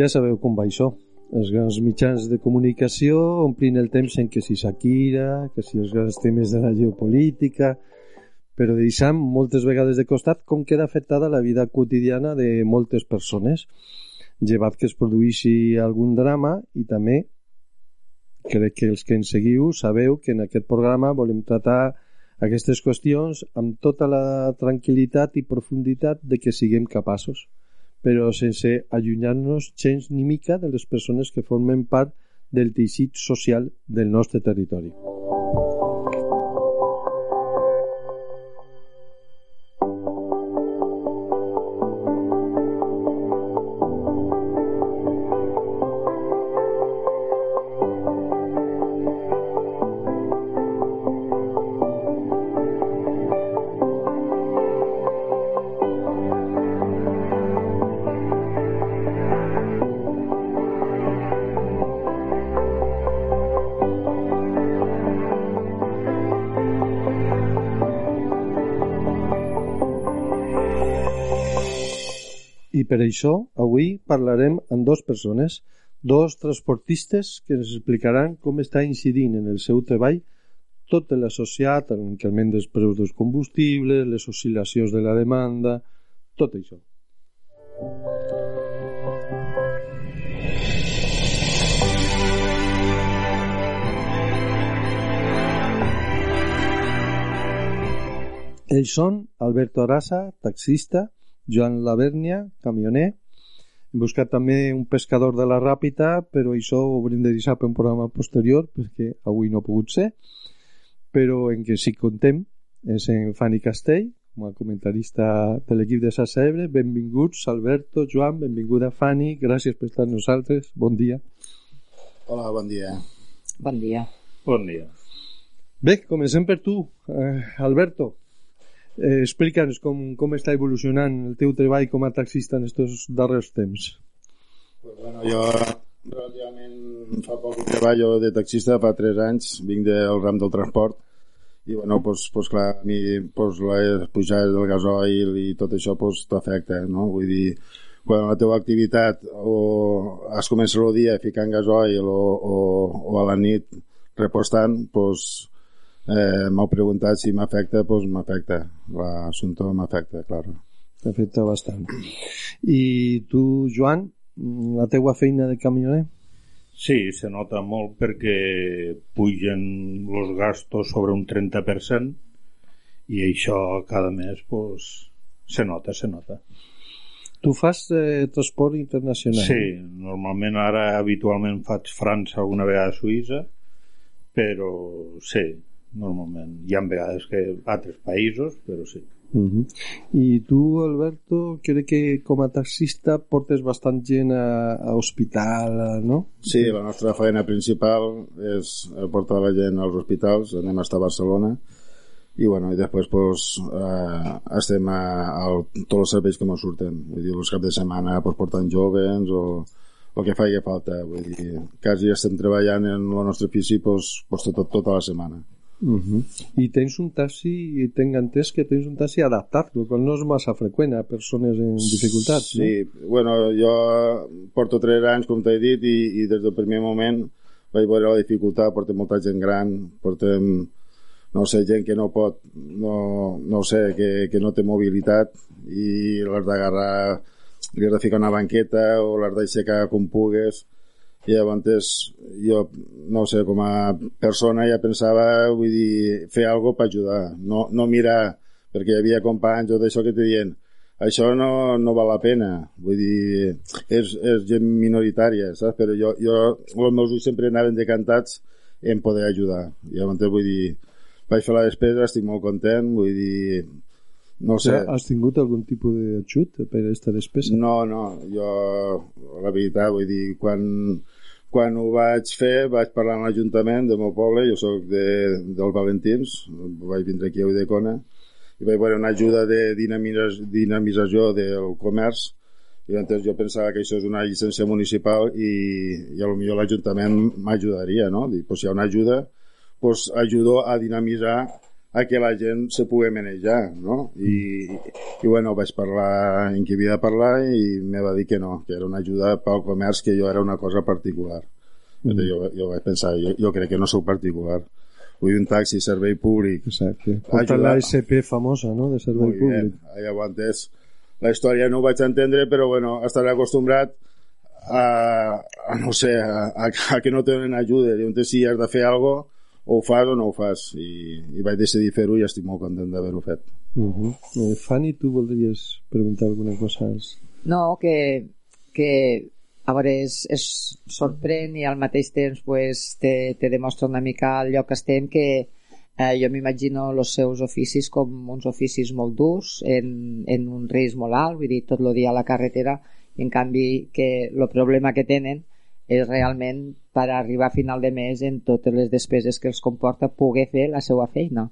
Ja sabeu com va això. Els grans mitjans de comunicació omplint el temps en que si Shakira, que si els grans temes de la geopolítica, però deixant moltes vegades de costat com queda afectada la vida quotidiana de moltes persones, llevat que es produeixi algun drama i també crec que els que ens seguiu sabeu que en aquest programa volem tratar aquestes qüestions amb tota la tranquil·litat i profunditat de que siguem capaços, però sense allunyar-nos gens ni mica de les persones que formen part del teixit social del nostre territori. I per això avui parlarem amb dos persones, dos transportistes que ens explicaran com està incidint en el seu treball tot l'associat a l'increment dels preus dels combustibles, les oscil·lacions de la demanda, tot això. Ells són Alberto Arasa, taxista, Joan Lavernia, camioner. Hem buscat també un pescador de la Ràpita, però això ho hauríem de deixar per un programa posterior, perquè avui no ha pogut ser. Però en què sí contem és en Fanny Castell, com a comentarista de l'equip de Sassa Ebre. Benvinguts, Alberto, Joan, benvinguda Fanny, gràcies per estar amb nosaltres, bon dia. Hola, bon dia. Bon dia. Bon dia. Bé, comencem per tu, eh, Alberto. Eh, Explica'ns com, com està evolucionant el teu treball com a taxista en aquests darrers temps. Pues bueno, jo relativament fa poc treballo de taxista, fa 3 anys, vinc del ram del transport i bueno, pues, pues clar, a mi pues, les pujades del gasoil i tot això pues, t'afecta, no? Vull dir, quan la teva activitat o has començat el dia ficant gasoil o, o, o a la nit repostant, pues, eh, m'heu preguntat si m'afecta, doncs m'afecta. L'assumpte m'afecta, clar. T'afecta bastant. I tu, Joan, la teua feina de camioner? Sí, se nota molt perquè pugen els gastos sobre un 30% i això cada mes pues, se nota, se nota. Tu fas eh, transport internacional? Sí, normalment ara habitualment faig França alguna vegada a Suïssa, però sí, normalment. Hi ha vegades que altres països, però sí. Uh -huh. I tu, Alberto, crec que com a taxista portes bastant gent a, a hospital, no? Sí, la nostra feina principal és portar la gent als hospitals, anem a estar a Barcelona, i bueno, i després pues, eh, estem a, a, tots els serveis que ens surten vull dir, els caps de setmana pues, portant joves o el que faci falta vull dir, quasi estem treballant en el nostre ofici pues, pues, tot, tota la setmana Uh -huh. I tens un taxi, tenc entès que tens un taxi adaptat, el qual no és massa freqüent a persones en dificultats, sí, no? bueno, jo porto 3 anys, com t'he dit, i, i des del primer moment vaig veure la dificultat, portem molta gent gran, portem, no sé, gent que no pot, no, no sé, que, que no té mobilitat, i l'has d'agarrar, li has de ficar una banqueta o l'has d'aixecar com pugues, i llavors jo, no sé, com a persona ja pensava, vull dir, fer alguna per ajudar, no, no mirar, perquè hi havia companys o d'això que te dient, això no, no val la pena, vull dir, és, és gent minoritària, saps? Però jo, jo els meus ulls sempre anaven decantats en poder ajudar. I llavors vull dir, vaig fer la despesa, estic molt content, vull dir, no sé. Has tingut algun tipus d'ajut per aquesta despesa? No, no, jo, la veritat, vull dir, quan, quan ho vaig fer, vaig parlar amb l'Ajuntament del meu poble, jo sóc de, del Valentins, vaig vindre aquí a Udecona, i vaig veure una ajuda de dinamització del comerç, i entonces jo pensava que això és una llicència municipal i, i millor l'Ajuntament m'ajudaria, no? Dic, pues, si hi ha una ajuda, pues, ajudo a dinamitzar a que la gent se pugui manejar, no? I, i bueno, vaig parlar en qui havia de parlar i me va dir que no, que era una ajuda pel comerç, que jo era una cosa particular. Mm. Jo, jo vaig pensar, jo, jo crec que no sóc particular. Vull un taxi, servei públic. Exacte. Porta la SP famosa, no?, de servei Muy públic. Bien, ja ho entès. La història no ho vaig entendre, però bueno, estaré acostumbrat a, a no sé, a, a, a que no tenen ajuda. Llavors, si has de fer alguna cosa, o ho fas o no ho fas i, i vaig decidir fer-ho i estic molt content d'haver-ho fet uh -huh. eh, Fanny, tu voldries preguntar alguna cosa? No, que, que a veure, és, és sorprèn i al mateix temps pues, te, te demostra una mica el lloc que estem que eh, jo m'imagino els seus oficis com uns oficis molt durs en, en un risc molt alt, vull dir, tot el dia a la carretera i en canvi que el problema que tenen és realment per arribar a final de mes en totes les despeses que els comporta poder fer la seva feina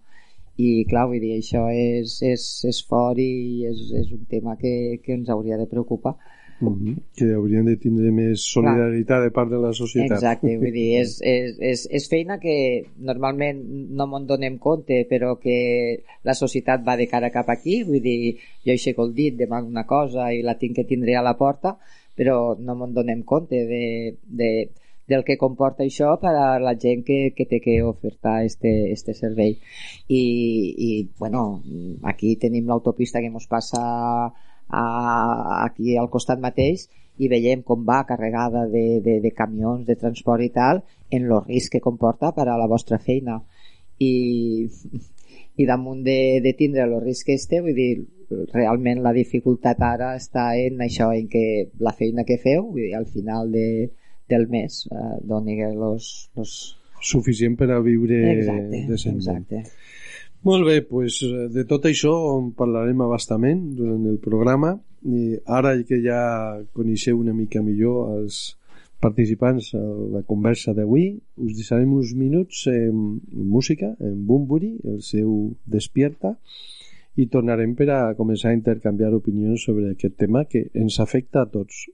i clar, vull dir, això és, és, és fort i és, és un tema que, que ens hauria de preocupar Mm -hmm. que haurien de tindre més solidaritat Clar. de part de la societat. Exacte, vull dir, és, és, és, és feina que normalment no me'n donem compte, però que la societat va de cara cap aquí, vull dir, jo aixeco el dit, demano una cosa i la tinc que tindre a la porta, però no me'n donem compte de, de, del que comporta això per a la gent que, que té que ofertar este, este servei. I, i bueno, aquí tenim l'autopista que ens passa a, aquí al costat mateix i veiem com va carregada de, de, de camions de transport i tal en el risc que comporta per a la vostra feina i, i damunt de, de tindre el risc este vull dir, realment la dificultat ara està en això, en que la feina que feu, vull dir, al final de, del mes, eh, doni los, los... Suficient per a viure exacte, decentment. Exacte. Molt bé, pues, de tot això en parlarem abastament durant el programa i ara que ja coneixeu una mica millor els participants a la conversa d'avui us deixarem uns minuts en música, en Bumburi, el seu Despierta i tornarem per a començar a intercanviar opinions sobre aquest tema que ens afecta a tots.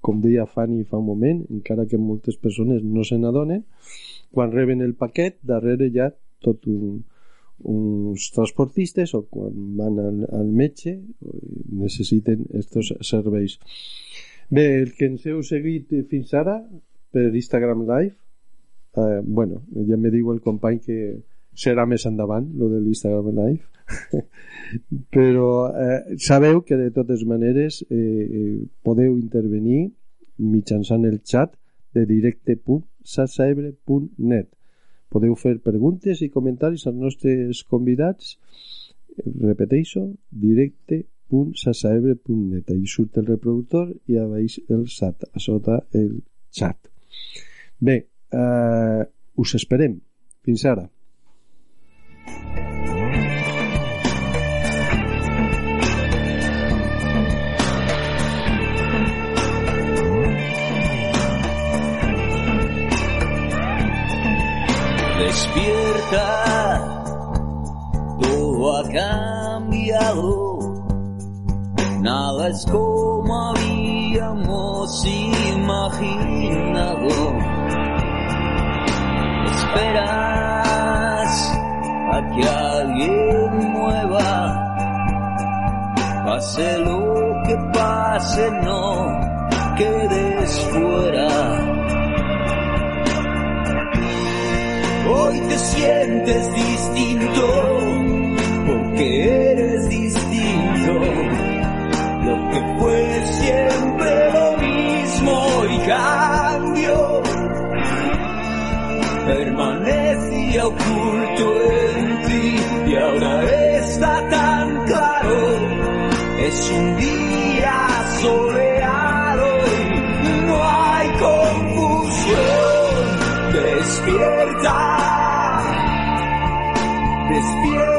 Com deia Fanny fa un moment, encara que moltes persones no se n'adonen, quan reben el paquet, darrere hi ha tot un, uns transportistes o quan van al, al metge necessiten aquests serveis. Bé, el que ens heu seguit fins ara per Instagram Live, eh, bueno, ja me diu el company que serà més endavant, lo de l'Instagram Live, però eh, sabeu que de totes maneres eh, eh, podeu intervenir mitjançant el xat de directe.sasaebre.net podeu fer preguntes i comentaris als nostres convidats. Repeteixo directe.sasaebre.net ahí surt el reproductor i a baix el xat a sota el xat. Bé eh, us esperem. Fins ara. Despierta, todo ha cambiado, nada es como habíamos imaginado. Esperas a que alguien mueva, pase lo que pase, no quedes fuera Hoy te sientes distinto porque cambio permanecía oculto en ti y ahora está tan claro. Es un día soleado y no hay confusión. Despierta, despierta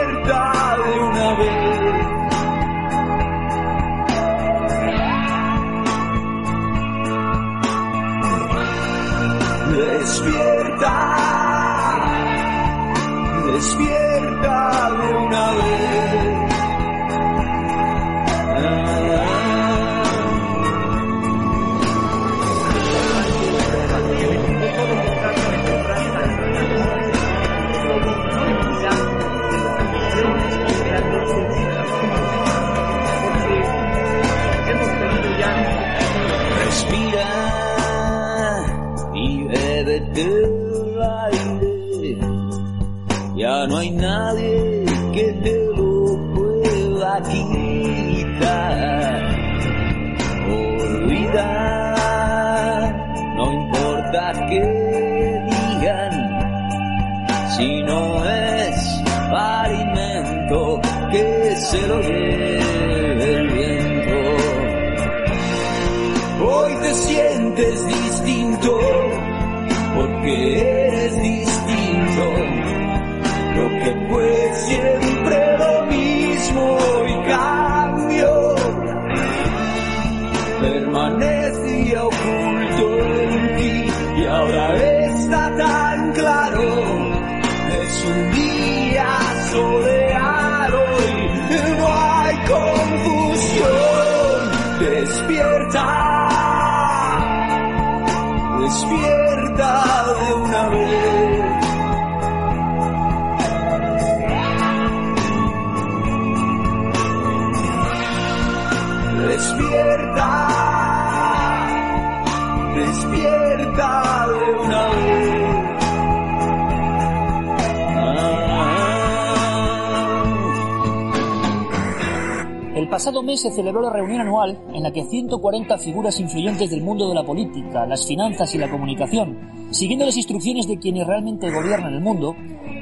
se lo lleve el viento. Hoy te sientes distinto porque eres distinto. Lo que fue siempre despierta pasado mes se celebró la reunión anual en la que 140 figuras influyentes del mundo de la política, las finanzas y la comunicación, siguiendo las instrucciones de quienes realmente gobiernan el mundo,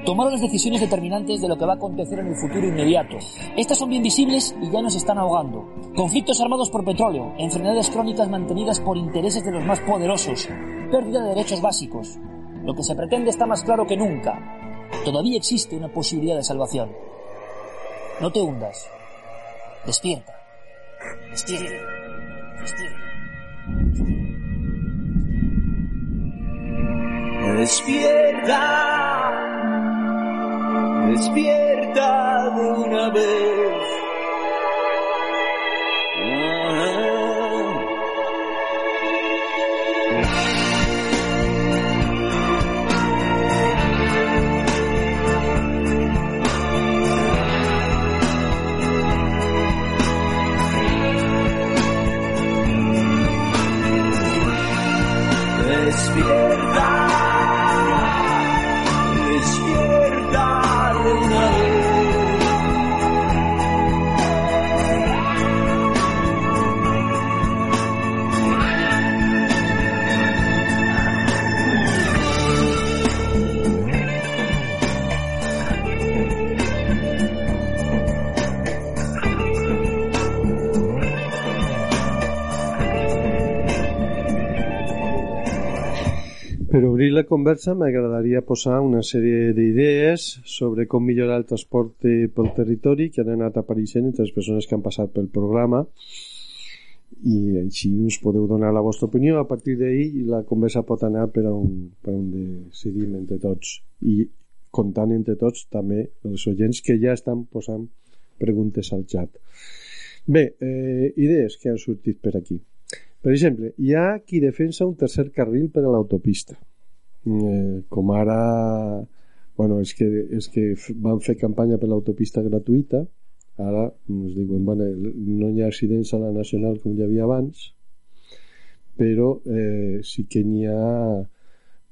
tomaron las decisiones determinantes de lo que va a acontecer en el futuro inmediato. Estas son bien visibles y ya nos están ahogando. Conflictos armados por petróleo, enfermedades crónicas mantenidas por intereses de los más poderosos, pérdida de derechos básicos. Lo que se pretende está más claro que nunca. Todavía existe una posibilidad de salvación. No te hundas. Despierta. Despierta. Despierta. Despierta, despierta de una vez. Despierta, Per obrir la conversa m'agradaria posar una sèrie d'idees sobre com millorar el transport pel territori que han anat apareixent entre les persones que han passat pel programa. I així us podeu donar la vostra opinió. A partir d'ahir la conversa pot anar per on, per on decidim entre tots. I comptant entre tots també els oients que ja estan posant preguntes al xat bé, eh, idees que han sortit per aquí per exemple, hi ha qui defensa un tercer carril per a l'autopista. Eh, com ara... Bueno, és que, és que van fer campanya per l'autopista gratuïta, ara ens diuen, bueno, no hi ha accidents a la nacional com hi havia abans, però eh, sí que n'hi ha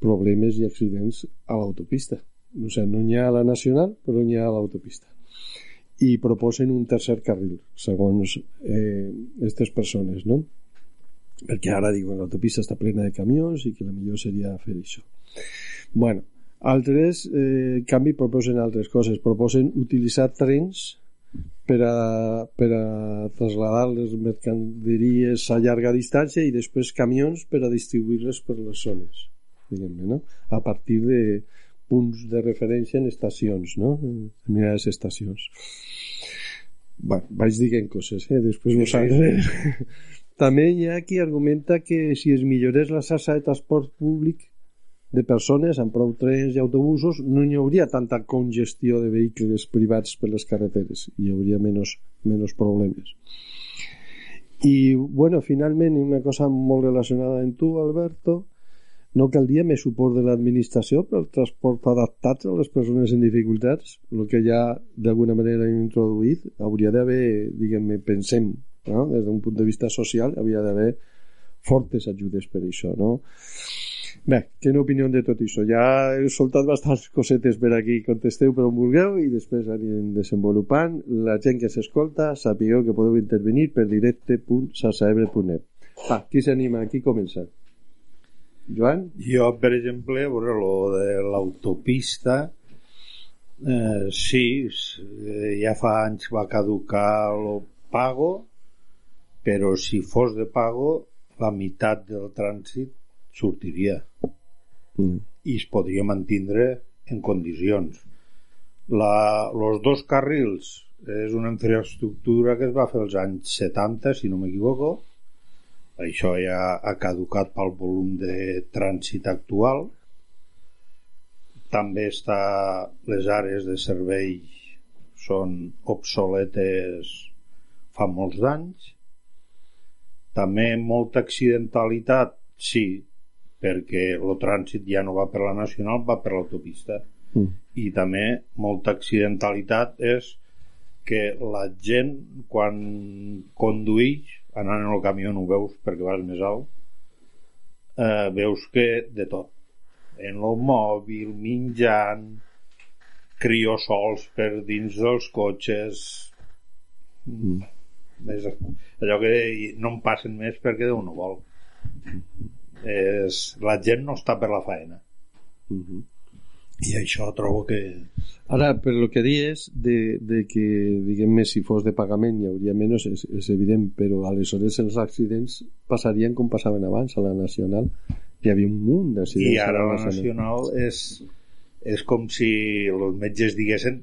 problemes i accidents a l'autopista. O sigui, no n'hi ha a la nacional, però n'hi ha a l'autopista. I proposen un tercer carril, segons eh, aquestes persones, no? Perquè ara diuen l'autopista està plena de camions i que la millor seria fer això bueno, altres eh, en canvi proposen altres coses proposen utilitzar trens per a, per a trasladar les mercaderies a llarga distància i després camions per a distribuir-les per les zones diguem-ne, no? A partir de punts de referència en estacions, no? En determinades estacions. Va, vaig dient coses, eh? Després vosaltres... També hi ha qui argumenta que si es millorés la xarxa de transport públic de persones amb prou trens i autobusos no hi hauria tanta congestió de vehicles privats per les carreteres. Hi hauria menys, menys problemes. I bueno, finalment una cosa molt relacionada amb tu Alberto no caldria més suport de l'administració per al transport adaptat a les persones en dificultats el que ja d'alguna manera hem introduït hauria d'haver, diguem-ne, pensem no? des d'un punt de vista social hauria d'haver fortes ajudes per això no? Bé, quina opinió de tot això? Ja he soltat bastants cosetes per aquí, contesteu per on vulgueu i després anirem desenvolupant. La gent que s'escolta, sapigueu que podeu intervenir per directe.sasaebre.net. Va, qui s'anima? Qui comença? Joan? Jo, per exemple, veure, lo de l'autopista, eh, sí, eh, ja fa anys va caducar el pago, però si fos de pago, la meitat del trànsit sortiria Mm. i es podria mantindre en condicions. La, los dos carrils és una infraestructura que es va fer als anys 70, si no m'equivoco. Això ja ha caducat pel volum de trànsit actual. També està les àrees de servei són obsoletes fa molts d'anys. També molta accidentalitat, sí, perquè el trànsit ja no va per la nacional, va per l'autopista. Mm. I també molta accidentalitat és que la gent quan conduïx anant en el camió no ho veus perquè vas més alt eh, veus que de tot en el mòbil, menjant criosols per dins dels cotxes Mm. És allò que no en passen més perquè Déu no vol és, la gent no està per la feina Mm -hmm. i això trobo que Ara, per lo que dius de, de que, diguem-ne, si fos de pagament hi hauria menys, és, és evident, però aleshores els accidents passarien com passaven abans a la Nacional. Hi havia un munt d'accidents i ara a la nacional és és com si els metges diguessin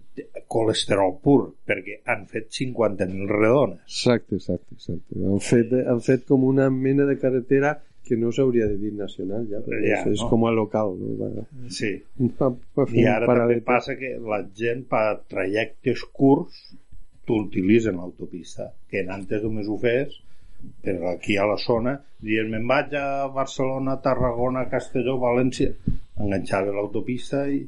colesterol pur, perquè han fet 50.000 redones. Exacte, exacte, exacte. Han fet, han fet com una mena de carretera que no s'hauria de dir nacional ja, perquè Ja, és, no? com a local no? va, Sí. va, va I ara també passa que la gent per trajectes curts t'utilitzen l'autopista, que antes només ho fes però aquí a la zona dies me'n vaig a Barcelona, Tarragona, Castelló, València enganxava l'autopista i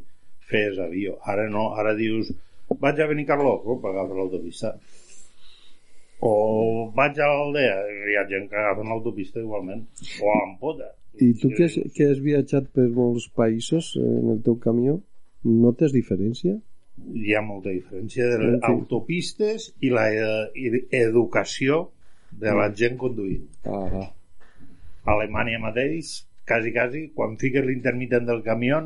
fes avió. Ara no, ara dius vaig a Benicarló, opa, agafa l'autopista o vaig a l'aldea hi ha gent que agafa l'autopista igualment o a l'Ampota I tu que has, que has viatjat per molts països eh, en el teu camió, notes diferència? hi ha molta diferència de les autopistes i la educació de la gent conduint. Ah, A Alemanya mateix, quasi, quasi, quan fiques l'intermitent del camió,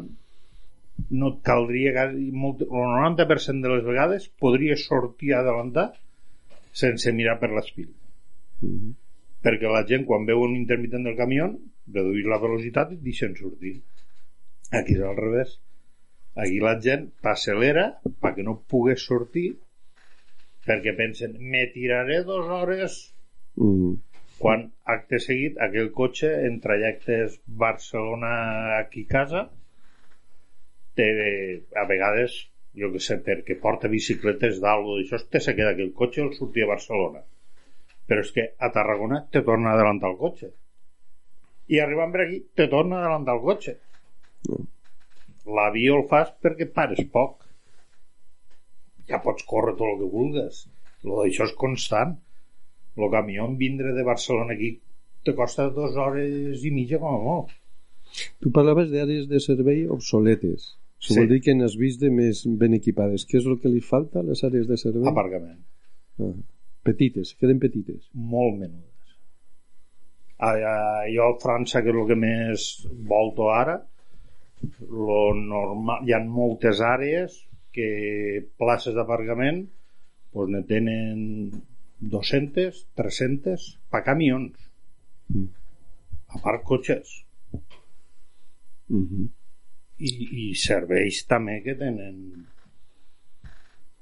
no et caldria quasi, molt, el 90% de les vegades podries sortir a adelantar sense mirar per l'espil. mhm. Perquè la gent, quan veu un intermitent del camió, reduís la velocitat i deixen sortir. Aquí és al revés. Aquí la gent t'accelera perquè no pugues sortir perquè pensen, me tiraré dues hores Mhm. quan acte seguit aquell cotxe en trajectes Barcelona aquí casa té, a vegades jo que sé, perquè porta bicicletes dalt o d'això, te se queda aquell cotxe el sortir a Barcelona. Però és que a Tarragona te torna a adelantar el cotxe. I arribant per aquí te torna a adelantar el cotxe. L'avió el fas perquè pares poc. Ja pots córrer tot el que vulgues. Lo és constant. El camió en vindre de Barcelona aquí te costa dues hores i mitja com a molt Tu parlaves d'àrees de servei obsoletes. Això Sí. vol dir que n'has vist de més ben equipades. Què és el que li falta a les àrees de servei? aparcament Ah. Petites, queden petites. molt menudes a, a, jo a França que és el que més volto ara lo normal, hi ha moltes àrees que places d'aparcament pues, ne tenen 200, 300 pa camions. A part cotxes Uh -huh. i, i serveis també que tenen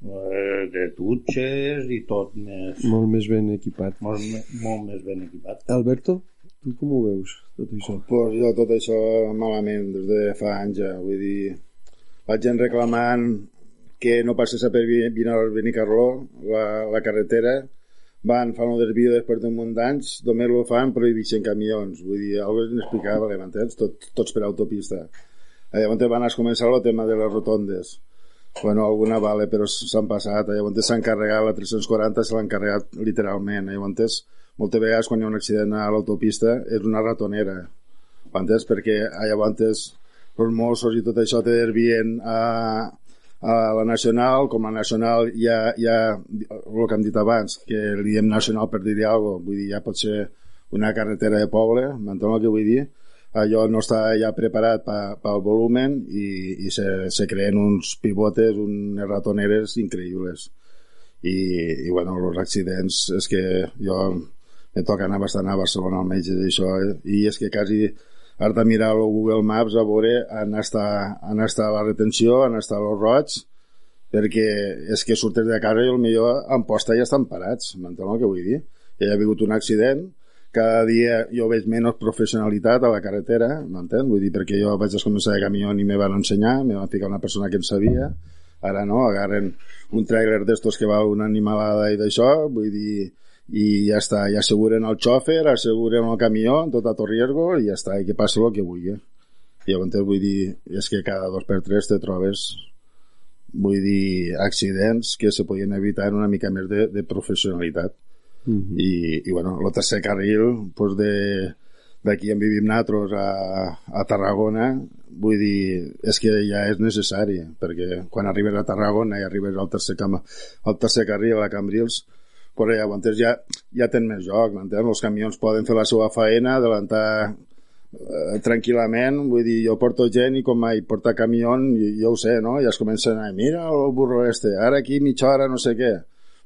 eh, de dutxes i tot més Molt més ben equipat. molt, me- molt més ben equipat Alberto, tu com ho veus, tot això? Pues jo tot això malament des de fa anys ja, vull dir la gent reclamant que no passés a per Vi- Vinaròs Benicarló la, la carretera van, fan un desvio després d'un munt d'anys només ho fan prohibixen camions vull dir, algo inexplicable, m'entens? Tot, tots per autopista llavors van a començar el tema de les rotondes bueno, alguna vale, però s'han passat llavors s'han carregat la 340 se l'han carregat literalment llavors moltes vegades quan hi ha un accident a l'autopista és una ratonera entens? perquè llavors els Mossos i tot això te desvien a, a la Nacional, com a Nacional hi ha el que hem dit abans, que li diem Nacional per dir-hi alguna cosa, vull dir, ja pot ser una carretera de poble, m'entén el que vull dir? Allò no està ja preparat pel volumen i, i se, se creen uns pivotes, unes ratoneres increïbles. I, i bueno, els accidents és que jo me toca anar bastant a Barcelona al metge d'això eh? i és que quasi has de mirar el Google Maps a veure on està, on està la retenció, on està el roig, perquè és que surtes de casa i el millor en posta ja estan parats, m'entén el que vull dir? Ja hi ha hagut un accident, cada dia jo veig menys professionalitat a la carretera, m'entén? Vull dir, perquè jo vaig començar de camió i me van ensenyar, me van ficar una persona que en sabia, ara no, agarren un trailer d'estos que val una animalada i d'això, vull dir, i ja està, ja asseguren el xòfer, asseguren el camió, tot a tot riesgo, i ja està, i que passi el que vulgui. I llavors vull dir, és que cada dos per tres te trobes vull dir, accidents que se podien evitar en una mica més de, de professionalitat. Uh -huh. I, i bueno, el tercer carril pues de d'aquí on vivim nosaltres a, a Tarragona vull dir, és que ja és necessari perquè quan arribes a Tarragona i arribes al tercer, cam al tercer carril a Cambrils però llavors ja, ja tens més joc, m'entens? Els camions poden fer la seva faena, adelantar eh, tranquil·lament, vull dir, jo porto gent i com mai porta camió, jo ho sé, no? Ja es comencen a mira el burro este, ara aquí mitja hora no sé què.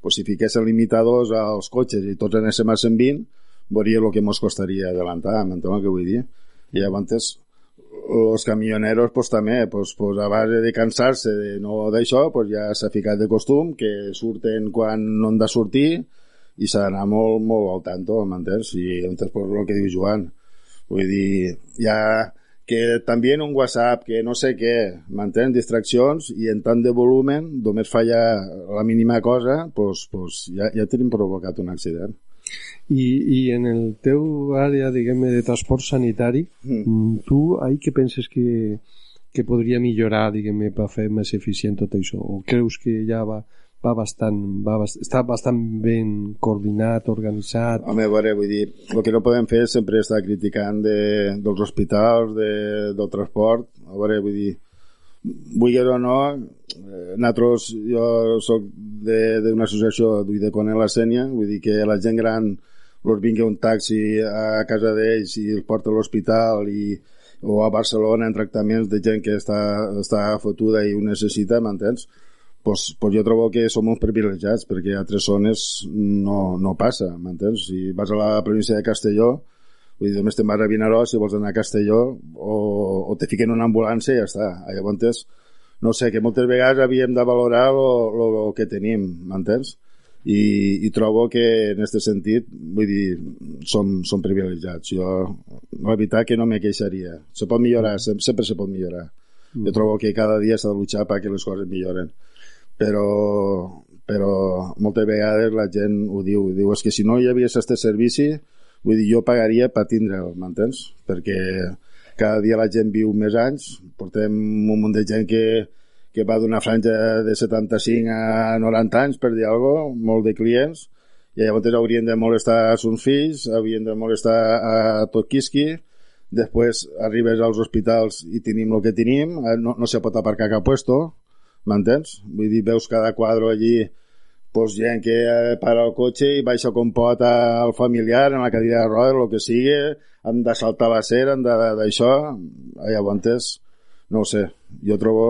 Pues si fiquessin limitadors als cotxes i tots anéssim a 120, veuria el que mos costaria adelantar, m'entens el que vull dir? I llavors els camioneros pues, també pues, pues, a base de cansar-se de no d'això pues, ja s'ha ficat de costum que surten quan no han de sortir i s'ha d'anar molt, molt al tanto m'entens? i entens pues, el que diu Joan vull dir, ja que també en un WhatsApp, que no sé què m'entens? Distraccions i en tant de volumen només falla la mínima cosa pues, pues, ja, ja tenim provocat un accident I, I en el teu àrea, diguem de transport sanitari, mm. tu ahí què penses que, que podria millorar, diguem per fer més eficient tot això? O creus que ja va, va bastant, va bast està bastant ben coordinat, organitzat? Home, a veure, vull dir, el que no podem fer és sempre estar criticant de, dels hospitals, de, del transport, a veure, vull dir, vulgui o no, eh, nosaltres, jo sóc d'una associació de Conel la Sènia, vull dir que la gent gran els vingui un taxi a casa d'ells i els porta a l'hospital i o a Barcelona en tractaments de gent que està, està fotuda i ho necessita, m'entens? Pues, pues jo trobo que som uns privilegiats perquè a altres zones no, no passa, m'entens? Si vas a la província de Castelló, vull dir, només te'n vas a Vinaròs si vols anar a Castelló o, o te fiquen una ambulància i ja està. Llavors, no sé, que moltes vegades havíem de valorar el que tenim, m'entens? I, i trobo que en aquest sentit vull dir, som, som privilegiats jo, la veritat que no me queixaria se pot millorar, sempre, sempre se pot millorar mm. jo trobo que cada dia s'ha de luchar perquè les coses milloren però, però moltes vegades la gent ho diu, diu és que si no hi hagués aquest servici vull dir, jo pagaria per tindre'l, m'entens? perquè cada dia la gent viu més anys portem un munt de gent que que va d'una franja de 75 a 90 anys, per dir alguna cosa, molt de clients, i llavors haurien de molestar a sus fills, haurien de molestar a tot quisqui, després arribes als hospitals i tenim el que tenim, no, no se pot aparcar cap puesto, m'entens? Vull dir, veus cada quadre allí pues, gent que para el cotxe i baixa com pot al familiar en la cadira de rodes, el que sigui, han de saltar la cera, han d'això, llavors, no ho sé, jo trobo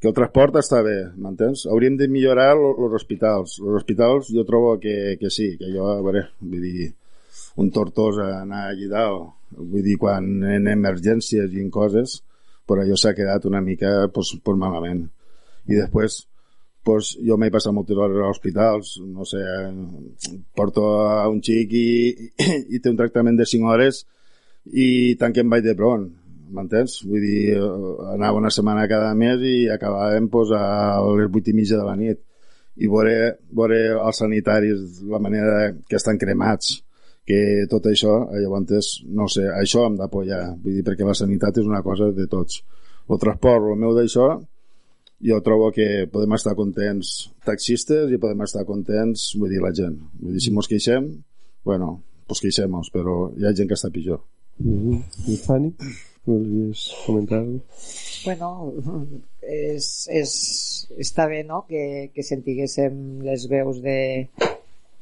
que el transport està bé, m'entens? Hauríem de millorar els hospitals. Els hospitals jo trobo que, que sí, que jo, a veure, vull dir, un Tortosa anar allí dalt vull dir, quan en emergències i en coses, per allò s'ha quedat una mica pues, pues malament. I després, pues, jo m'he passat moltes hores a hospitals, no sé, porto a un xic i, i té un tractament de 5 hores i tant que em vaig de pront, m'entens? Vull dir, eh, anava una setmana cada mes i acabàvem pues, a les 8 i mitja de la nit i veure, veure els sanitaris la manera que estan cremats que tot això, eh, llavors, no sé, això hem d'apoyar, vull dir, perquè la sanitat és una cosa de tots. El transport, el meu d'això, jo trobo que podem estar contents taxistes i podem estar contents, vull dir, la gent. Vull dir, si mos queixem, bueno, pues queixem-nos, però hi ha gent que està pitjor. Mm -hmm. I Fanny, volies comentar-ho? Bueno, és, és, està bé no? que, que sentiguéssim les veus de,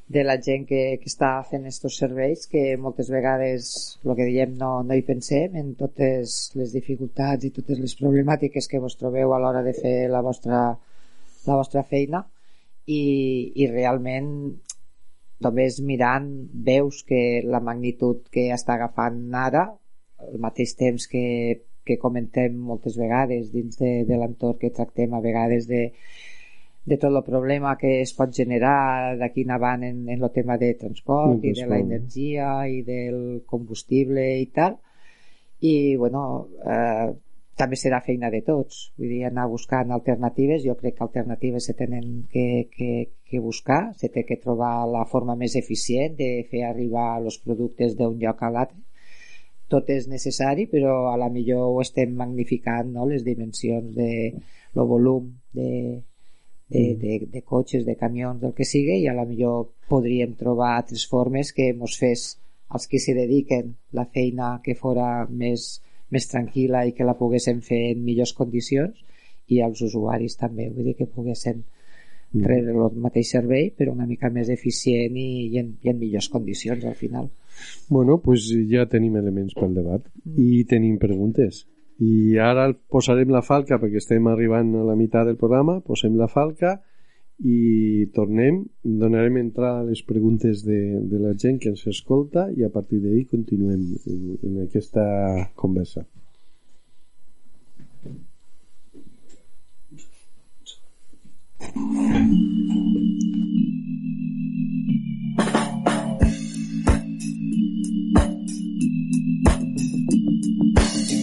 de la gent que, que està fent aquests serveis que moltes vegades el que diem no, no hi pensem en totes les dificultats i totes les problemàtiques que vos trobeu a l'hora de fer la vostra, la vostra feina i, i realment només mirant veus que la magnitud que està agafant ara al mateix temps que, que comentem moltes vegades dins de, de l'entorn que tractem a vegades de, de tot el problema que es pot generar d'aquí en avant en, en el tema de transport Sí, i de la transport. energia i del combustible i tal. I bueno eh, també serà feina de tots. Vull dir, anar buscant alternatives. Jo crec que alternatives se tenen que, que, que buscar. Se té que trobar la forma més eficient de fer arribar els productes d'un lloc a l'altre tot és necessari però a la millor ho estem magnificant no? les dimensions de el volum de, de, de, de cotxes, de camions, del que sigui i a la millor podríem trobar altres formes que mos fes als que s'hi dediquen la feina que fora més, més tranquil·la i que la poguéssim fer en millors condicions i als usuaris també, vull dir que poguessin rebre el mateix servei però una mica més eficient i, i, en, i en millors condicions al final Bueno, pues ja tenim elements pel debat i tenim preguntes. I ara posarem la falca perquè estem arribant a la meitat del programa, posem la falca i tornem, donarem entrada a les preguntes de, de la gent que ens escolta i a partir d'ahir continuem en, en aquesta conversa.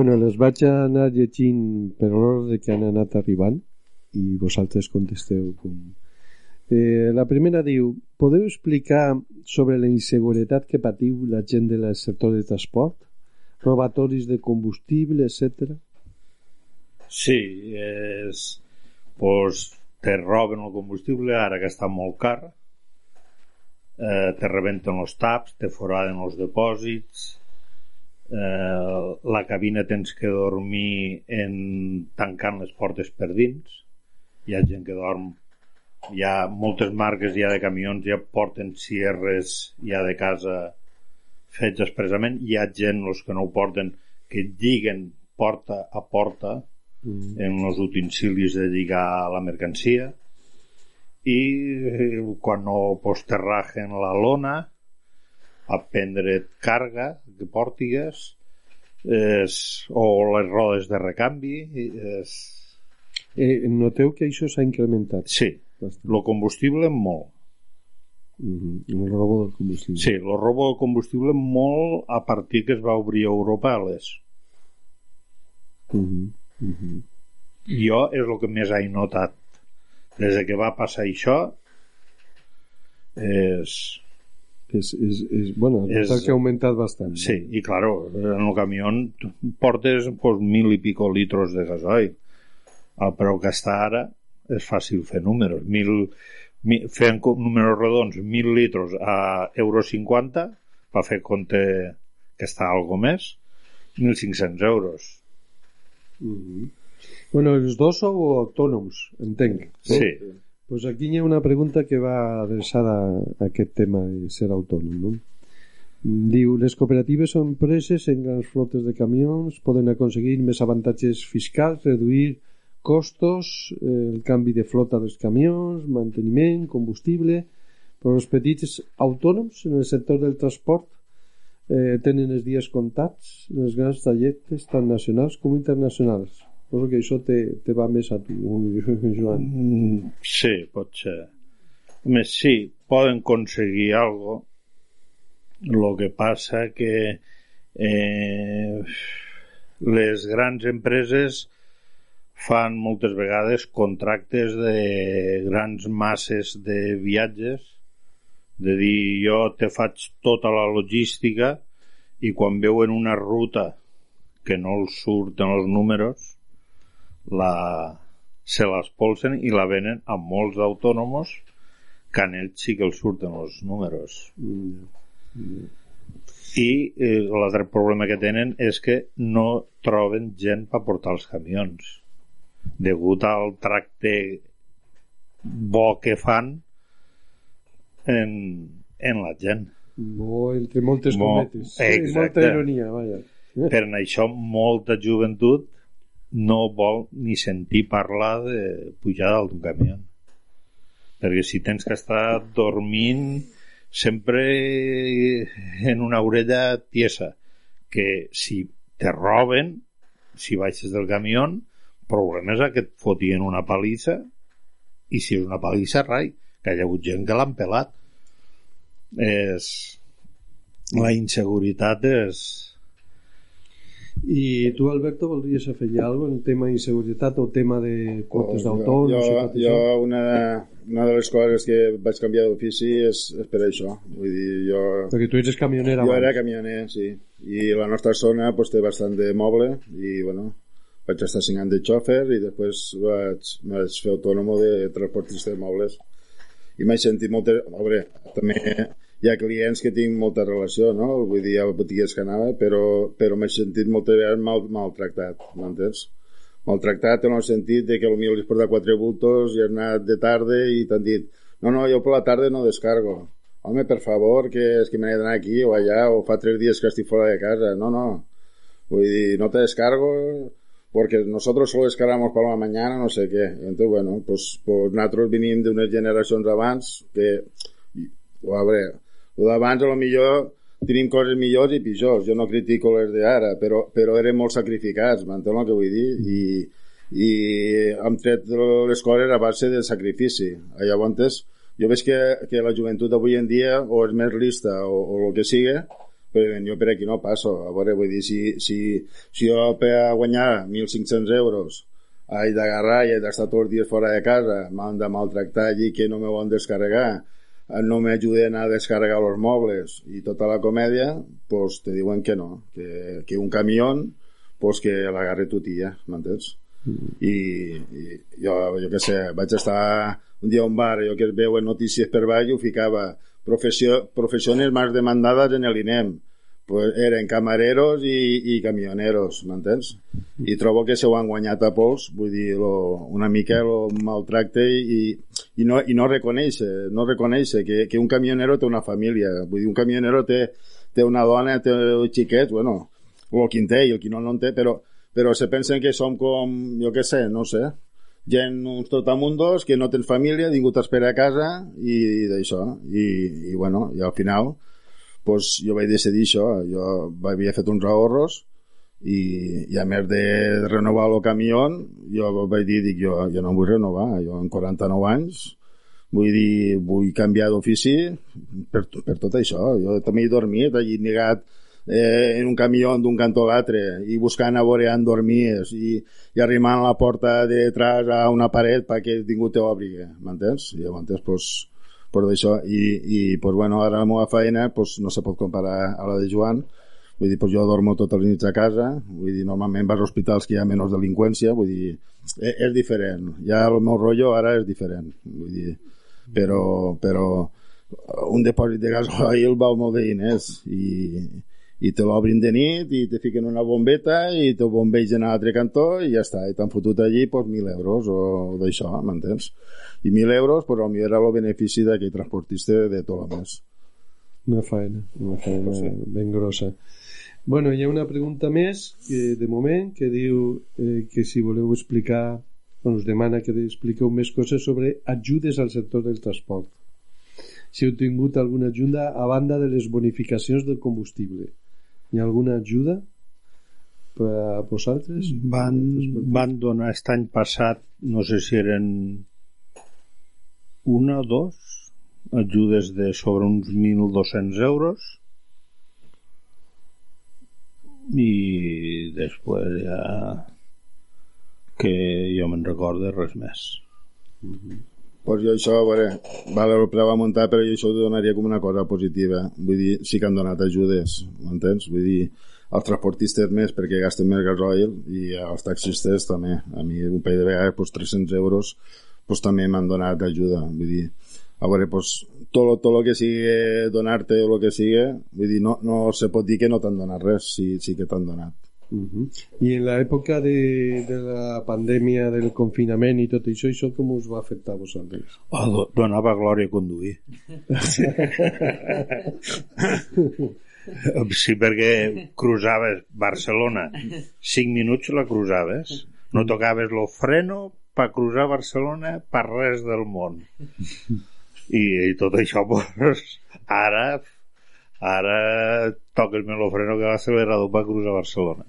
Bueno, les vaig anar llegint per l'ordre que han anat arribant i vosaltres contesteu com... Eh, la primera diu podeu explicar sobre la inseguretat que patiu la gent del sector de transport? Robatoris de combustible, etc. Sí, és... Pues, te roben el combustible, ara que està molt car, eh, te rebenten els taps, te foraden els depòsits, eh, la cabina tens que dormir en tancant les portes per dins, hi ha gent que dorm. Hi ha moltes marques ja de camions ja porten cierres ja de casa fets expressament. Hi ha gent els que no ho porten que lliguen porta a porta Mm. en els utensilis de lligar la mercancia. I eh, quan no posterragen la lona a prendre carga que portigues és, o les rodes de recanvi és, Eh, noteu que això s'ha incrementat. sí, el combustible molt Mm -hmm. El robo del combustible. sí, el robo de combustible molt a partir que es va obrir a Europa a l'est Mm -hmm. Mm -hmm. jo és el que més he notat des de que va passar això és És, és, és, bueno, És- que ha augmentat bastant. Sí, i claro, en el camió portes pues, mil i pico litros de gasoil. El preu que està ara és fàcil fer números. Mil, mil, fent números redons, mil litros a euro 50 per fer compte que està algo més 1.500 euros. Bueno, els dos sou autònoms, entenc. no? Sí. Pues aquí hi ha una pregunta que va adreçada a aquest tema de ser autònom. No? Diu, les cooperatives o empreses en grans flotes de camions poden aconseguir més avantatges fiscals, reduir costos, el canvi de flota dels camions, manteniment, combustible, però els petits autònoms en el sector del transport eh, tenen els dies comptats els grans trajectes tant nacionals com internacionals. Suposo que això te, te va més a tu, Joan. Mm, Sí, pot ser. Més, sí, poden aconseguir algo. Lo que passa que eh, les grans empreses fan moltes vegades contractes de grans masses de viatges de dir jo te faig tota la logística i quan veuen una ruta que no els surten els números la, se l'espolsen i la venen a molts autònomos que a ells sí que els surten els números i eh, l'altre problema que tenen és que no troben gent per portar els camions degut al tracte bo que fan en, en la gent Bo, entre moltes Mo- cometes. Sí, exacte. molta ironia, vaja. per això molta joventut no vol ni sentir parlar de pujar dalt d'un camió. Perquè si tens que estar dormint sempre en una orella tiesa que si te roben si baixes del camió problema és que et fotien una palissa i si és una palissa rai que hi ha hagut gent que l'han pelat. És la inseguretat és I tu, Alberto, voldries afegir alguna cosa en tema d'inseguretat o tema de quotes Jo, d'autònoms? i jo, tot jo això? una, una de les coses que vaig canviar d'ofici és, és per això. Vull dir, jo, Perquè tu eres camioner jo abans. era camioner, sí. I la nostra zona pues, té bastant de moble i, bueno, vaig estar 5 anys de xòfer i després vaig, vaig fer autònom de transportista de mobles i m'he sentit molt... Veure, també hi ha clients que tinc molta relació, no? Vull dir, hi ha botigues que anava, però, però m'he sentit moltes vegades mal, maltractat, m'entens? Maltractat en el sentit de que potser li has portat quatre bultos i has anat de tarda i t'han dit no, no, jo per la tarda no descargo. Home, per favor, que és que me n'he d'anar aquí o allà, o fa tres dies que estic fora de casa. No, no. Vull dir, no te descargo porque nosotros solo descargamos por la mañana, no sé qué. Entonces, bueno, pues, pues nosaltres venim d'unes generacions abans que, a veure, d'abans millor tenim coses millors i pitjors. Jo no critico les d'ara, però, però eren molt sacrificats, m'entén el que vull dir? I, i hem tret les coses a base de sacrifici. Llavors, jo veig que, que la joventut d'avui en dia o és més lista o, o el que sigui, però jo per aquí no passo. A veure, vull dir, si, si, si jo per guanyar 1.500 euros he d'agarrar i he d'estar tots els dies fora de casa, m'han de maltractar allí que no me van descarregar, no m'ajuden a descarregar els mobles i tota la comèdia, pues te diuen que no, que, que un camió pues que l'agarre tu tia, m'entens? I, i jo, jo què sé, vaig estar un dia a un bar, jo que veuen notícies per baix, ho ficava. Professió, professiones más demandadas en el INEM pues eren camareros i, i camioneros, m'entens? I trobo que se ho han guanyat a pols, vull dir, lo, una mica el maltracte i, i, no, i no reconeix, no reconeix que, que un camionero té una família, vull dir, un camionero té, té una dona, té xiquets, bueno, o el qui té i el qui no, no en té, però, però se pensen que som com, jo què sé, no sé, gent, uns trotamundos, que no tens família, ningú t'espera a casa i d'això, i, i bueno, i al final pues, jo vaig decidir això, jo havia fet uns ahorros i, i a més de renovar el camió jo vaig dir, dic, jo, jo no vull renovar jo amb 49 anys vull dir, vull canviar d'ofici per, per tot això jo també he dormit, he negat eh, en un camió d'un cantó a l'altre i buscant a veure on dormies i, i arrimant la porta de detrás a una paret perquè ningú t'obri m'entens? i llavors pues, per això i, i pues, bueno, ara la meva feina pues, no se pot comparar a la de Joan. Vull dir, pues, jo dormo totes les nits a casa. Vull dir, normalment vas a hospitals que hi ha menys delinqüència. Vull dir, és, és diferent. Ja el meu rotllo ara és diferent. Vull dir, però, però un depòsit de gasoil val molt de diners. I, i te l'obrin de nit i te fiquen una bombeta i te bombegen a l'altre cantó i ja està, i t'han fotut allí pues, 1.000 euros o d'això, m'entens? I 1.000 euros, pues, potser era el benefici d'aquell transportista de tot el mes. Una faena, una faena sí. ben grossa. Bueno, hi ha una pregunta més, que, de moment, que diu eh, que si voleu explicar, bueno, us demana que expliqueu més coses sobre ajudes al sector del transport. Si heu tingut alguna ajuda a banda de les bonificacions del combustible. Hi ha alguna ajuda per a vosaltres? Van, van donar aquest any passat, no sé si eren una o dos ajudes de sobre uns 1.200 euros. I després ja que jo me'n recorde res més pues jo això, a veure, vale, el preu a muntar, però jo això ho donaria com una cosa positiva. Vull dir, sí que han donat ajudes, m'entens? Vull dir, els transportistes més perquè gasten més gasoil i els taxistes també. A mi un parell de vegades pues, 300 euros pues, també m'han donat ajuda. Vull dir, a veure, pues, tot, tot el que sigui donar-te o el que sigui, vull dir, no, no se pot dir que no t'han donat res, sí, sí que t'han donat. Uh -huh. I en l'època de, de la pandèmia, del confinament i tot això, això com us va afectar a vosaltres? Oh, donava glòria a conduir. sí, perquè cruzaves Barcelona 5 minuts la cruzaves no tocaves lo freno per cruzar Barcelona per res del món i, i tot això pues, ara ara més el freno que l'accelerador per cruzar Barcelona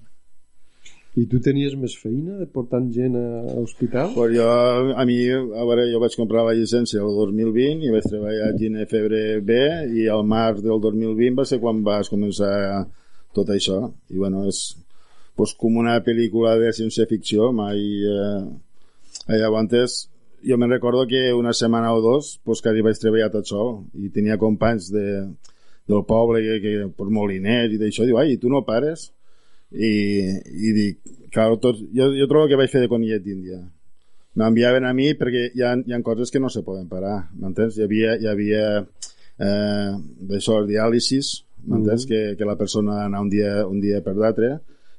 i tu tenies més feina portant gent a l'hospital? Pues jo, a mi, a veure, jo vaig comprar la llicència el 2020 i vaig treballar a Gine Febre B i al març del 2020 va ser quan vas començar tot això. I bueno, és pues, com una pel·lícula de ciència-ficció, mai... Eh, allà antes, jo me'n recordo que una setmana o dos pues, quasi vaig treballar tot sol i tenia companys de, del poble que, que per moliners i d'això, diu, ai, tu no pares? I, i dic, clar, tot, jo, jo trobo que vaig fer de conillet d'Índia m'enviaven a mi perquè hi ha, hi ha coses que no se poden parar m'entens? Hi havia, hi havia eh, d'això, diàlisis m'entens? Mm que, que la persona anar un dia, un dia per l'altre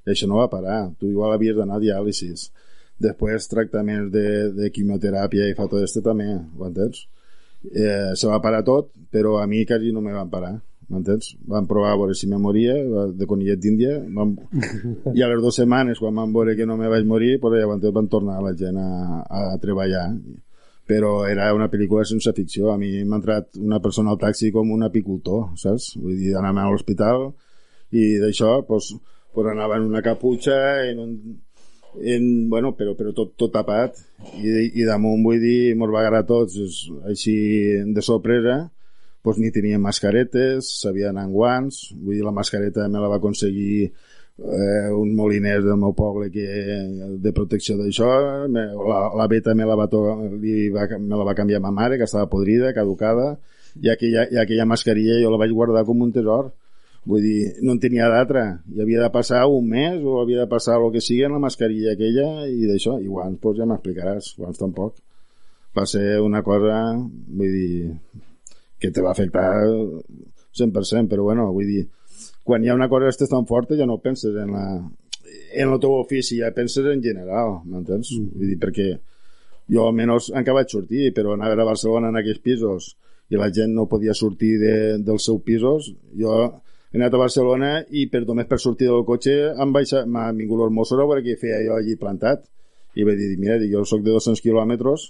i això no va parar tu igual havies d'anar a diàlisis després tractaments de, de quimioteràpia i fa tot este també m'entens? Eh, se va parar tot però a mi quasi no me van parar m'entens? Van provar a veure si me moria de conillet d'Índia van... i a les dues setmanes quan van veure que no me vaig morir pues, llavors van tornar la gent a, a treballar però era una pel·lícula sense ficció a mi m'ha entrat una persona al taxi com un apicultor, saps? Vull dir, anàvem a l'hospital i d'això pues, pues anava en una caputxa en un, en, bueno, però, però tot, tot tapat i, i damunt vull dir mos va agarrar tots així de sorpresa pues, ni tenien mascaretes, sabien en guants, vull dir, la mascareta me la va aconseguir eh, un moliner del meu poble que, de protecció d'això, la, la beta me la, va, li va, me la va canviar ma mare, que estava podrida, caducada, i aquella, i aquella mascarilla jo la vaig guardar com un tesor. Vull dir, no en tenia d'altra. I havia de passar un mes o havia de passar el que sigui en la mascarilla aquella i d'això. I guants, doncs ja m'explicaràs. Guants tampoc. Va ser una cosa, vull dir, que te va afectar 100%, però bueno, vull dir, quan hi ha una cosa que estàs tan forta ja no penses en la en el teu ofici, ja penses en general, m'entens? Mm. Vull dir, perquè jo almenys encara vaig sortir, però anar a Barcelona en aquells pisos i la gent no podia sortir de, dels seus pisos, jo he anat a Barcelona i per només per sortir del cotxe m'ha vingut el Mossos a veure què feia jo allí plantat i vaig dir, mira, jo sóc de 200 quilòmetres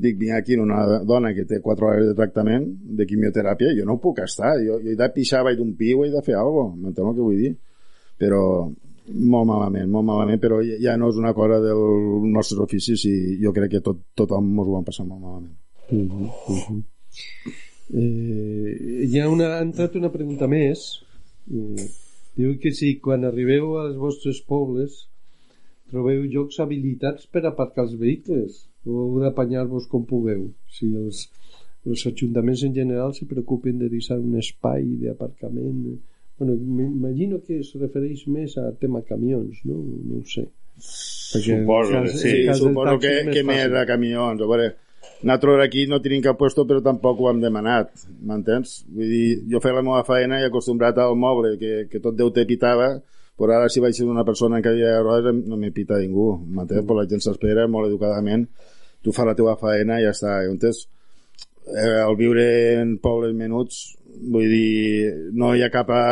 dic, vinc aquí una dona que té 4 hores de tractament de quimioteràpia, jo no puc estar, jo, jo he de pixar baix d'un piu, he de fer alguna cosa, m'entén el que vull dir? Però molt malament, molt malament, però ja no és una cosa del nostre ofici i jo crec que tot, tothom ens ho van passar molt malament. Uh -huh. Eh, hi ha, una, ha entrat una pregunta més. Eh, diu que si quan arribeu als vostres pobles trobeu llocs habilitats per aparcar els vehicles heu d'apanyar-vos com pugueu. Si els, els ajuntaments en general se preocupen de deixar un espai d'aparcament bueno, m'imagino que es refereix més a tema camions no, no ho sé. Perquè suposo, cas, sí, suposo que, que més de camions. A veure, nosaltres aquí no tenim cap puesto però tampoc ho hem demanat m'entens? vull dir, jo feia la meva feina i acostumbrat al moble que, que tot Déu te pitava però ara si vaig ser una persona en cadira de rodes no me pita ningú m'entens? Mm. la gent s'espera molt educadament tu fas la teva feina i ja està entens? Eh, el viure en pobles menuts vull dir, no hi ha cap a,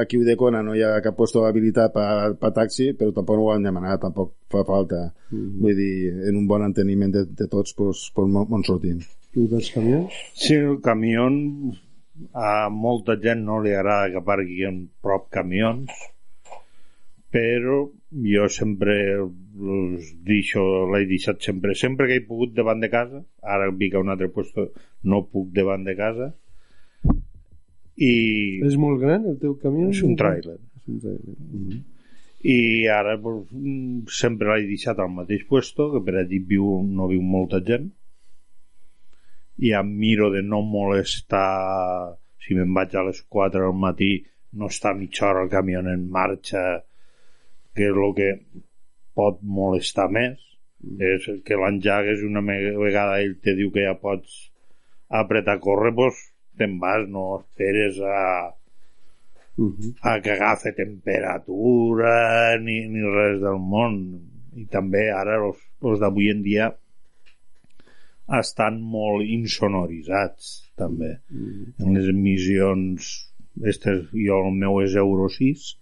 aquí ho de Cona, no hi ha cap puesto habilitat per pa taxi, però tampoc no ho han demanat, tampoc fa falta. Mm -hmm. Vull dir, en un bon enteniment de, de tots, doncs, pues, on sortim. I dels camions? Sí, el camió a molta gent no li agrada que en prop camions, però jo sempre els deixo, l'he deixat sempre, sempre que he pogut davant de casa, ara vinc a un altre puesto, no puc davant de casa, i És molt gran el teu camió? és un tràiler És un tràiler. Mm -hmm. i ara pues, sempre l'he deixat al mateix puesto que per allí viu, no viu molta gent i em miro de no molestar si me'n vaig a les 4 del matí no està mitja hora el camió en marxa que és el que pot molestar més mm. és que l'enjagues una vegada ell te diu que ja pots apretar a córrer doncs te'n vas, no esperes a, uh -huh. a que agafi temperatura ni, ni res del món i també ara els, els d'avui en dia estan molt insonoritzats també -huh. en les emissions estes, jo el meu és Euro 6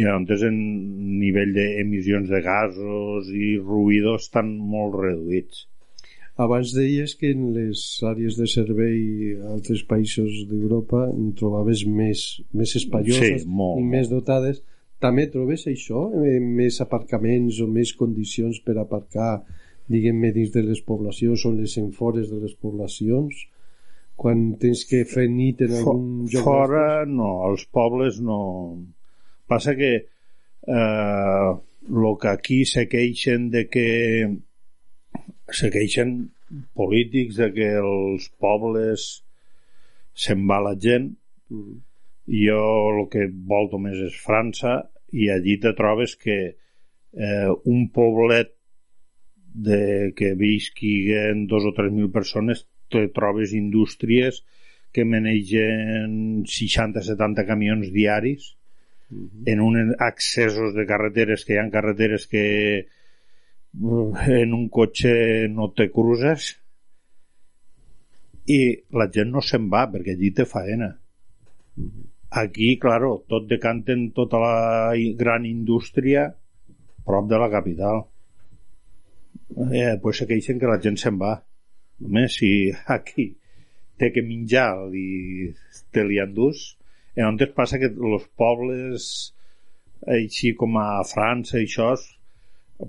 i llavors en nivell d'emissions de gasos i ruïdos estan molt reduïts abans deies que en les àrees de servei a altres països d'Europa en trobaves més, més espaioses sí, molt, i més dotades. També trobes això? Eh, més aparcaments o més condicions per aparcar diguem-ne dins de les poblacions o les enfores de les poblacions? Quan tens que fer nit en algun For, lloc? Fora no, als pobles no. Passa que eh, lo que aquí se queixen de que se queixen polítics de que els pobles se'n va la gent mm. jo el que volto més és França i allí te trobes que eh, un poblet de que visquin dos o tres mil persones te trobes indústries que manegen 60-70 camions diaris -hmm. en uns accessos de carreteres que hi ha carreteres que en un cotxe no te cruces i la gent no se'n va perquè allí té faena. Aquí, claro, tot decanten tota la gran indústria prop de la capital. Eh, pues se queixen que la gent se'n va. Home, si aquí té que menjar i te li endús llavors passa que els pobles així com a França i això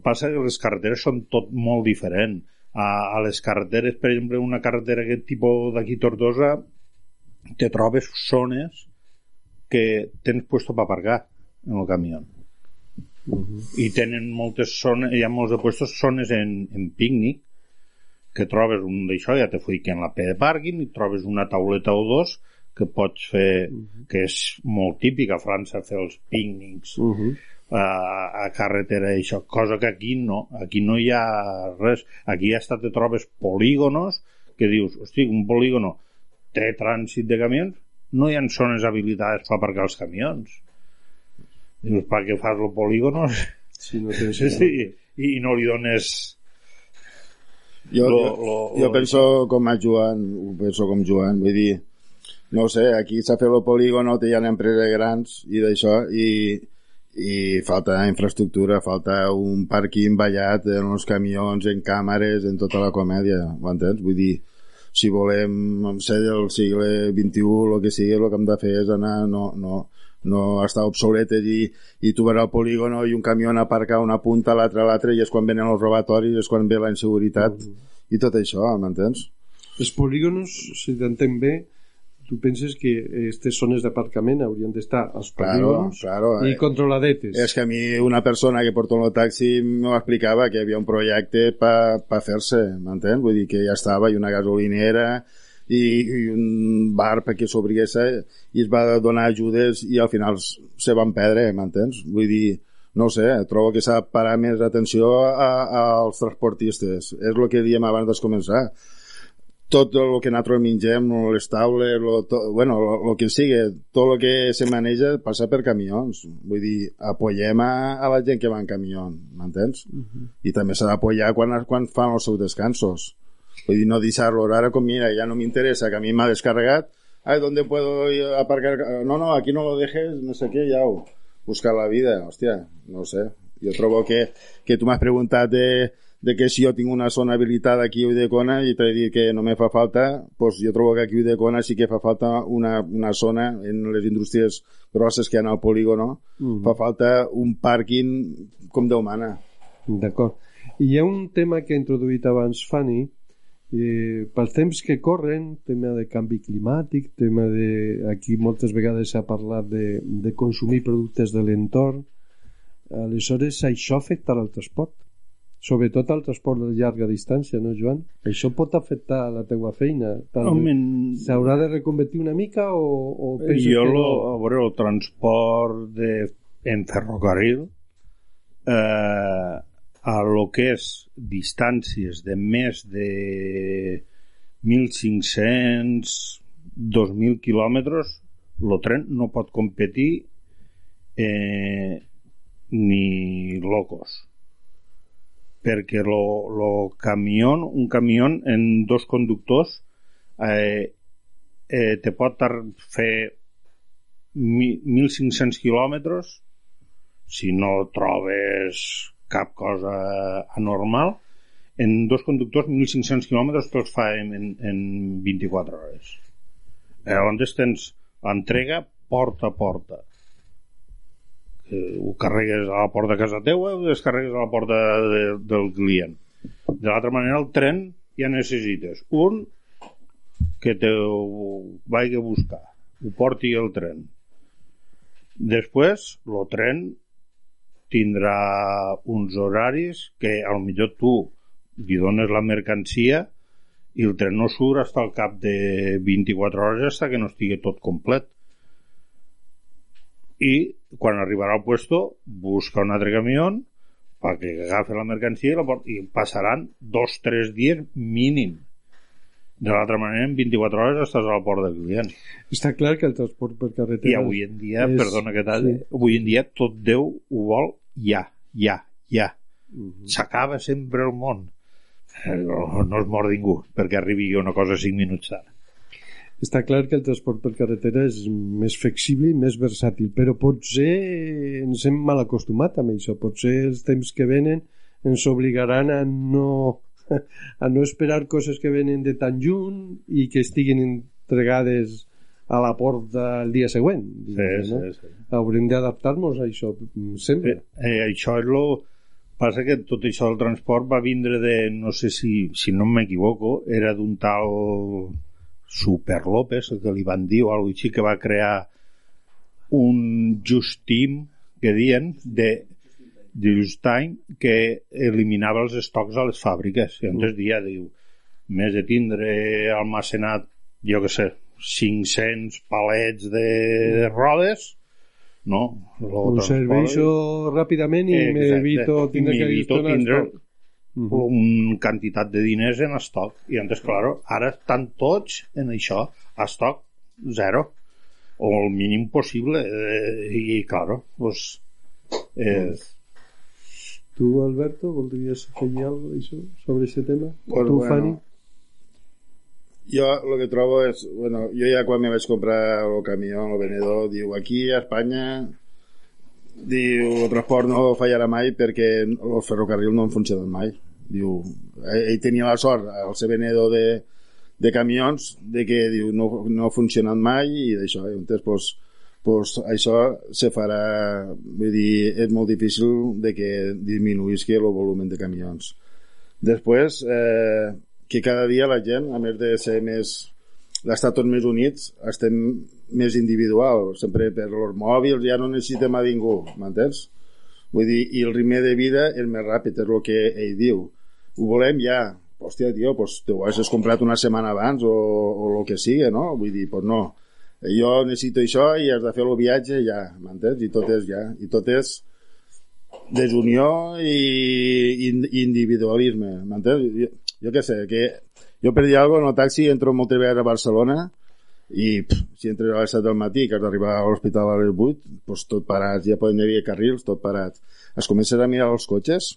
passa que les carreteres són tot molt diferent a, a les carreteres, per exemple una carretera aquest tipus d'aquí Tortosa te trobes zones que tens puesto per aparcar en el camió uh -huh. i tenen moltes zones hi ha molts de puestos zones en, en pícnic que trobes un d'això ja te que en la P de pàrquing i trobes una tauleta o dos que pots fer, uh -huh. que és molt típic a França fer els pícnics uh -huh a, a carretera i això, cosa que aquí no. Aquí no hi ha res. Aquí hasta te trobes polígonos que dius, hosti, un polígono té trànsit de camions? No hi ha zones habilitades per aparcar els camions. Dius, per què fas el polígono si no tens sí, i, i no li dones jo, lo, lo, jo lo... penso com a Joan ho penso com Joan vull dir no sé, aquí s'ha fet el polígono hi ha empreses grans i d'això i i falta infraestructura, falta un pàrquing ballat en els camions, en càmeres, en tota la comèdia, ho entens? Vull dir, si volem ser del segle XXI, el que sigui, el que hem de fer és anar, no, no, no estar obsoletes i, i tu veure el polígono i un camió aparcar una punta, l'altra a l'altra, i és quan venen els robatoris, és quan ve la inseguretat, mm. i tot això, m'entens? Els polígonos, si t'entenc bé, tu penses que aquestes zones d'aparcament haurien d'estar als polígons claro, claro, i eh, controladetes. És que a mi una persona que porta un taxi m'ho explicava que hi havia un projecte per pa fer-se, m'entens? Vull dir que ja estava i una gasolinera i, i un bar perquè s'obrigués i es va donar ajudes i al final se van perdre, m'entens? Vull dir, no sé, trobo que s'ha de parar més atenció a, a, als transportistes. És el que diem abans de començar. Tot el que nosaltres mengem, les taules, lo, to, bueno, el que sigui, tot el que se maneja passa per camions. Vull dir, apoyem a, a la gent que va en camió, m'entens? Uh -huh. I també s'ha d'apoyar quan, quan fan els seus descansos. Vull dir, no deixar-lo ara com, mira, ja no m'interessa, que a mi m'ha descarregat, ay, ¿dónde puedo aparcar? No, no, aquí no lo dejes, no sé qué, ya, o buscar la vida, hòstia, no ho sé. Jo trobo que, que tu m'has preguntat de, de que si jo tinc una zona habilitada aquí a Udecona i t'he dit que no me fa falta, pues jo trobo que aquí a Udecona sí que fa falta una, una zona en les indústries grosses que hi ha al polígono, Mm. fa falta un pàrquing com Déu mana. D'acord. I hi ha un tema que ha introduït abans Fanny, eh, pels temps que corren, tema de canvi climàtic, tema de... Aquí moltes vegades s'ha parlat de, de consumir productes de l'entorn. Aleshores, això afectarà el transport. Sobretot al transport de llarga distància, no, Joan? Això pot afectar la teua feina. Home, S'haurà de reconvertir una mica o, o penses jo que lo, a veure, el transport de, en ferrocarril eh, a lo que és distàncies de més de 1.500 2.000 quilòmetres el tren no pot competir eh, ni locos perquè lo, lo camió un camió en dos conductors eh, eh, te pot fer mi- 1.500 quilòmetres si no trobes cap cosa anormal. En dos conductors 1.500 quilòmetres te'ls fa en, en, en 24 hores. Eh, on tens entrega porta a porta que ho carregues a la porta de casa teua o descarregues a la porta de, del client. De l'altra manera el tren ja necessites un que te ho vagi a buscar ho porti el tren. Després el tren tindrà uns horaris que al millor tu li dones la mercancia i el tren no surt fins al cap de 24 hores fins que no estigui tot complet i quan arribarà al puesto busca un altre camió perquè agafi la mercancia i, la port... i passaran dos tres dies mínim de l'altra manera en 24 hores estàs al port del client Està clar que el transport per carretera... i avui en dia, és- perdona que tal, sí. avui en dia tot Déu ho vol ja, ja, ja. Mhm. S'acaba sempre el món. Eh, No, no es mor ningú perquè arribi una cosa 5 minuts tard. Està clar que el transport per carretera és més flexible i més versàtil, però potser ens hem mal acostumat amb això. Potser els temps que venen ens obligaran a no, a no esperar coses que venen de tan lluny i que estiguin entregades a la porta el dia següent. Sí, no? sí, sí. Haurem d'adaptar-nos a això, sempre. Eh, això és lo... Passa que tot això del transport va vindre de, no sé si, si no m'equivoco, era d'un tal Super López, el que li van dir, o alguna així, que va crear un Just Team, que diuen, de, de Just Time, que eliminava els estocs a les fàbriques. I llavors dia diu, més de tindre almacenat, jo que sé, 500 palets de, de rodes, no? Lo serveixo ràpidament i m'evito tindre que gestionar estoc. Mhm. una quantitat de diners en estoc. I antes, claro, ara estan tots en això, estoc zero, o el mínim possible. Eh, I, claro, pues, eh, Tu, Alberto, voldries afegir alguna cosa sobre aquest tema? Pues tu, bueno. Fanny? Jo el que trobo és... Bueno, jo ja quan me vaig comprar el camió, el venedor, diu, aquí a Espanya diu, el transport no fallarà mai perquè el ferrocarril no en funciona mai. Diu, ell, ell tenia la sort, el ser venedor de, de camions, de que diu, no, no ha funcionat mai i d'això. Llavors, pues, pues, això se farà... Vull dir, és molt difícil de que disminuïsqui el volum de camions. Després, eh, que cada dia la gent, a més de ser més d'estar tots més units, estem més individual, sempre per els mòbils, ja no necessitem a ningú, m'entens? Vull dir, i el ritme de vida és més ràpid, és el que ell diu. Ho volem ja. Hòstia, tio, pues, te ho has comprat una setmana abans o, o el que sigui, no? Vull dir, pues no. Jo necessito això i has de fer el viatge ja, m'entens? I tot és ja. I tot és desunió i individualisme, m'entens? Jo, jo què sé, que jo per dir alguna cosa en el taxi entro moltes vegades a Barcelona i pff, si entres a les 7 del matí que has d'arribar a l'hospital a les 8 doncs tot parats, ja poden haver carrils tot parats, es comences a mirar els cotxes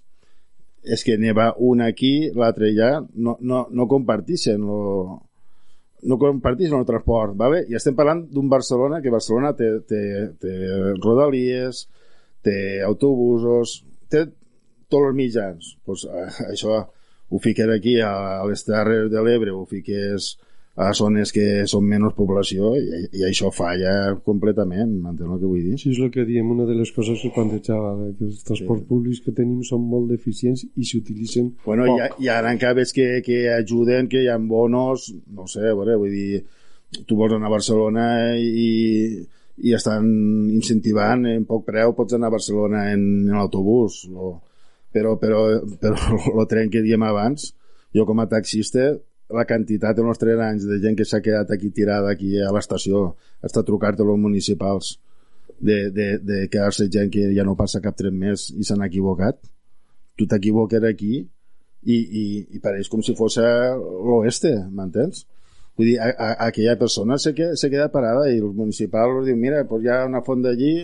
és que n'hi va un aquí, l'altre allà no, no, no compartixen lo, no comparteixen el transport ¿vale? i estem parlant d'un Barcelona que Barcelona té, té, té rodalies té autobusos té tots els mitjans pues, eh, això ho fiques aquí a, a les Terres de l'Ebre ho fiques a zones que són menys població i, i això falla completament, m'entens el que vull dir? Sí, és el que diem, una de les coses que plantejava, de que els transports sí. públics que tenim són molt deficients i s'utilitzen Bueno, poc. i, i ara encara veig que, que ajuden, que hi ha bonos, no sé, a veure, vull dir, tu vols anar a Barcelona i, i estan incentivant en poc preu, pots anar a Barcelona en, en autobús, o, però, però, però el tren que diem abans, jo com a taxista, la quantitat en els tres anys de gent que s'ha quedat aquí tirada aquí a l'estació, està trucar a los municipals de, de, de quedar-se gent que ja no passa cap tren més i s'han equivocat. Tu t'equivoques aquí i, i, i pareix com si fos l'oeste, m'entens? Vull dir, a, a, aquella persona se, que, se queda parada i el municipal diu, mira, pues hi ha una font d'allí,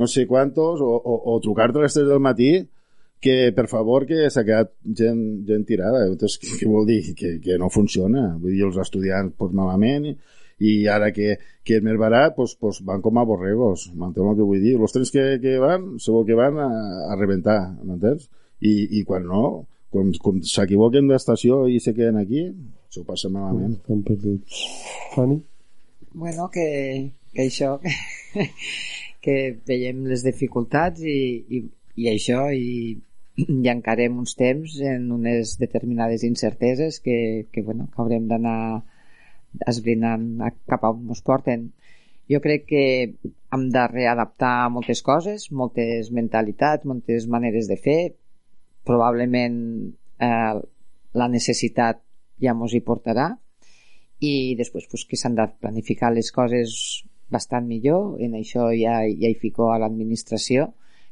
no sé quantos, o, o, o trucar-te a les 3 del matí que per favor que s'ha quedat gent, gent tirada Entonces, què, què vol dir? Que, que no funciona vull dir, els estudiants pues, malament i, i ara que, que és més barat pues, pues van com a borregos m'entens el que vull dir? els trens que, que van segur que van a, a rebentar m'entens? I, i quan no com, com s'equivoquen d'estació i se queden aquí s'ho passa malament Estan perduts. Fanny? Bueno, que, que això, que veiem les dificultats i, i, i això, i, i encarem uns temps en unes determinades incerteses que, que, bueno, que haurem d'anar esbrinant a- cap a on ens porten. Jo crec que hem de readaptar moltes coses, moltes mentalitats, moltes maneres de fer. Probablement eh, la necessitat ja mos hi portarà i després pues, que s'han de planificar les coses bastant millor. En això ja, ja hi fico a l'administració,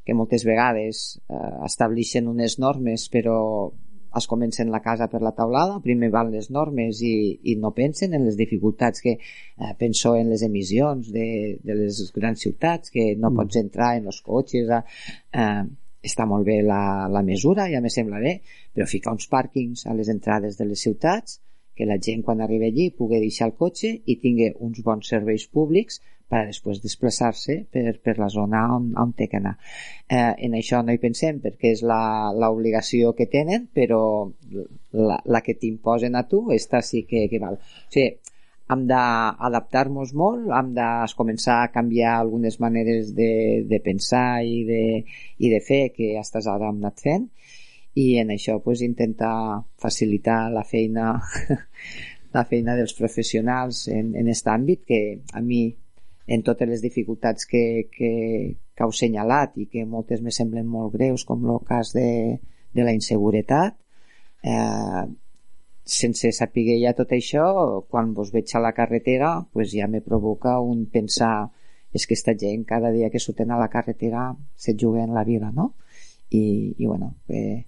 que moltes vegades eh, estableixen unes normes però es comencen la casa per la taulada, primer van les normes i, i no pensen en les dificultats que eh, penso en les emissions de, de les grans ciutats, que no mm. pots entrar en els cotxes, eh, està molt bé la, la mesura, ja me sembla bé, però ficar uns pàrquings a les entrades de les ciutats que la gent quan arriba allí pugui deixar el cotxe i tingui uns bons serveis públics per després desplaçar-se per, per la zona on, on té que anar. Eh, en això no hi pensem perquè és l'obligació que tenen, però la, la que t'imposen a tu, esta sí que, que val. O sigui, hem d'adaptar-nos molt, hem de començar a canviar algunes maneres de, de pensar i de, i de fer que fins ara hem anat fent i en això pues, intentar facilitar la feina la feina dels professionals en, en aquest àmbit que a mi en totes les dificultats que, que, que heu senyalat i que moltes me semblen molt greus com el cas de, de la inseguretat eh, sense saber ja tot això quan vos veig a la carretera pues ja me provoca un pensar és que esta gent cada dia que surten a la carretera se juguen la vida no? i, i bueno que,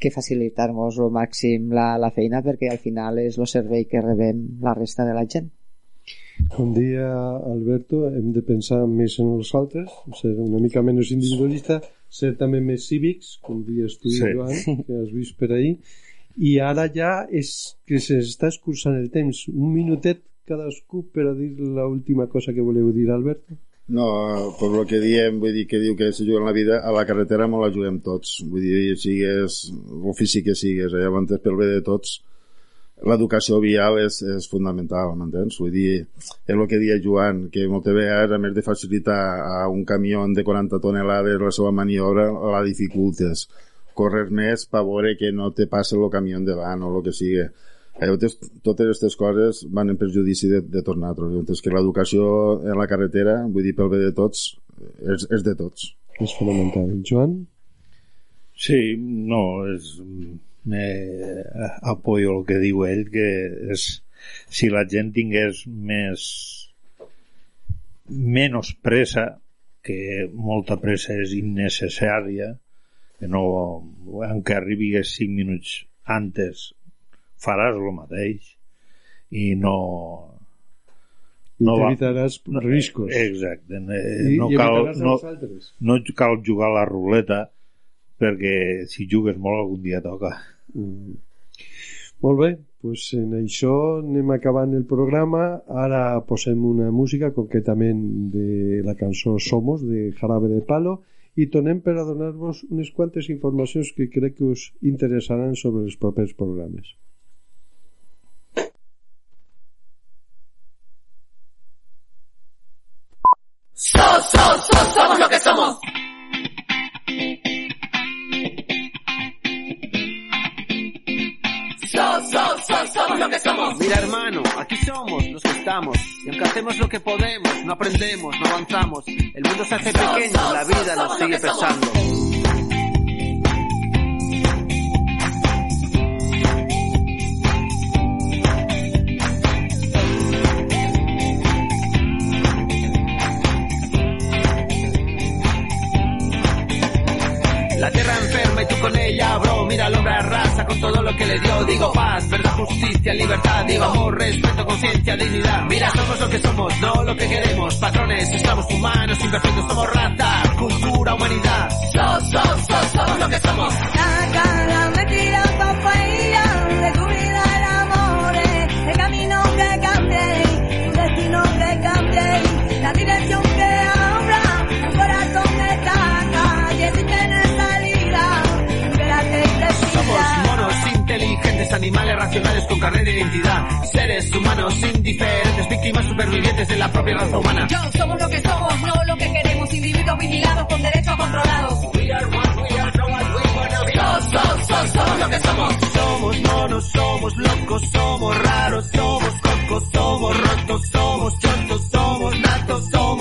que facilitar-nos al màxim la, la feina perquè al final és el servei que rebem la resta de la gent Com dia Alberto, hem de pensar més en els altres, ser una mica menys individualista, ser també més cívics, com dius tu, Sí. Joan, que has vist per ahir, i ara ja és que s'està escurçant el temps. Un minutet cadascú per a dir l'última cosa que voleu dir, Alberto. No, per lo que diem, vull dir que diu que se juguen la vida, a la carretera molt la juguem tots. Vull dir, sigues l'ofici que sigues, eh? llavors pel bé de tots l'educació vial és, és fundamental, m'entens? Vull dir, és el que deia Joan, que moltes vegades, a més de facilitar a un camió de 40 tonelades la seva maniobra, la dificultes. Corres més per veure que no te passa el camió davant o el que sigui. Llavors, totes aquestes coses van en perjudici de, de tots nosaltres. Llavors, que l'educació en la carretera, vull dir, pel bé de tots, és, és de tots. És fonamental. Joan? Sí, no, és... Me apoyo el que diu ell, que és si la gent tingués més menys pressa, que molta pressa és innecessària, que no, aunque arribis 5 minuts antes faràs el mateix i no I No va- riscos. exacte eh, I, no, i cal, evitaràs no, no cal jugar a la ruleta perquè si jugues molt algun dia toca Mm. Molt bé, doncs en això anem acabant el programa. Ara posem una música, concretament de la cançó Somos, de Jarabe de Palo, i tornem per a donar-vos unes quantes informacions que crec que us interessaran sobre els propers programes. Mira hermano, aquí somos los que estamos y aunque hacemos lo que podemos, no aprendemos, no avanzamos. El mundo se hace pequeño, la vida nos sigue pesando. Todo lo que le dio. Digo paz, verdad, justicia, libertad. Digo amor, respeto, conciencia, dignidad. Mira, somos lo que somos, no lo que queremos. Patrones, estamos humanos, imperfectos, somos raza, cultura, humanidad. So, so, so, somos lo que somos. La mentira de tu vida el amor, el camino que cambie, tu destino que cambie, la dirección animales racionales con carnet de identidad. Seres humanos indiferentes, víctimas supervivientes de la propia raza humana. Yo somos lo que somos, no lo que queremos, individuos vigilados con derechos controlados. So, so, so, somos lo que somos. Somos monos, somos locos, somos raros, somos cocos, somos rotos, somos chontos, somos natos, somos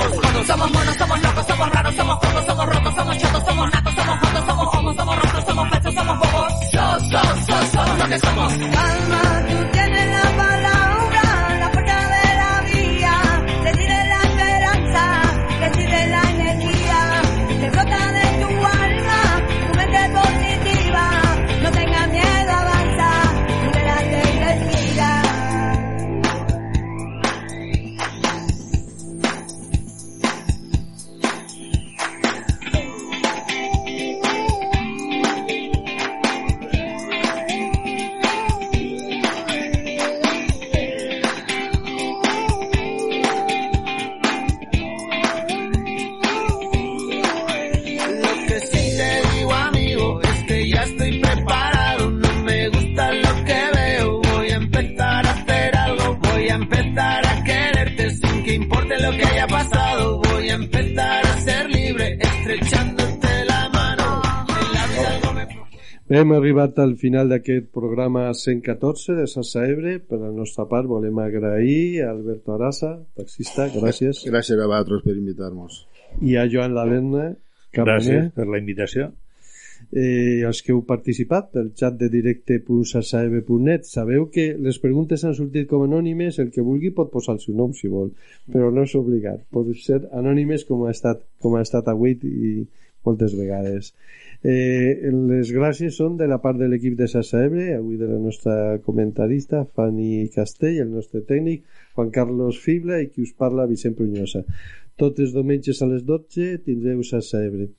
hem arribat al final d'aquest programa 114 de Sassa Ebre. Per la nostra part volem agrair a Alberto Arasa, taxista, gràcies, Gràcies a vosaltres per invitar-nos. i a Joan Laverna, gràcies per la invitació eh, els que heu participat pel xat de directe.sassaeb.net. Sabeu que les preguntes han sortit com anònimes, el que vulgui pot posar el seu nom si vol, però no és obligat. Pot ser anònimes com ha estat, com ha estat avui i moltes vegades. Eh, les gràcies són de la part de l'equip de Sassa Ebre, avui de la nostra comentarista Fanny Castell, el nostre tècnic Juan Carlos Fibla i qui us parla Vicent Prunyosa. Tots els diumenges a les 12 tindreu Sassa Ebre.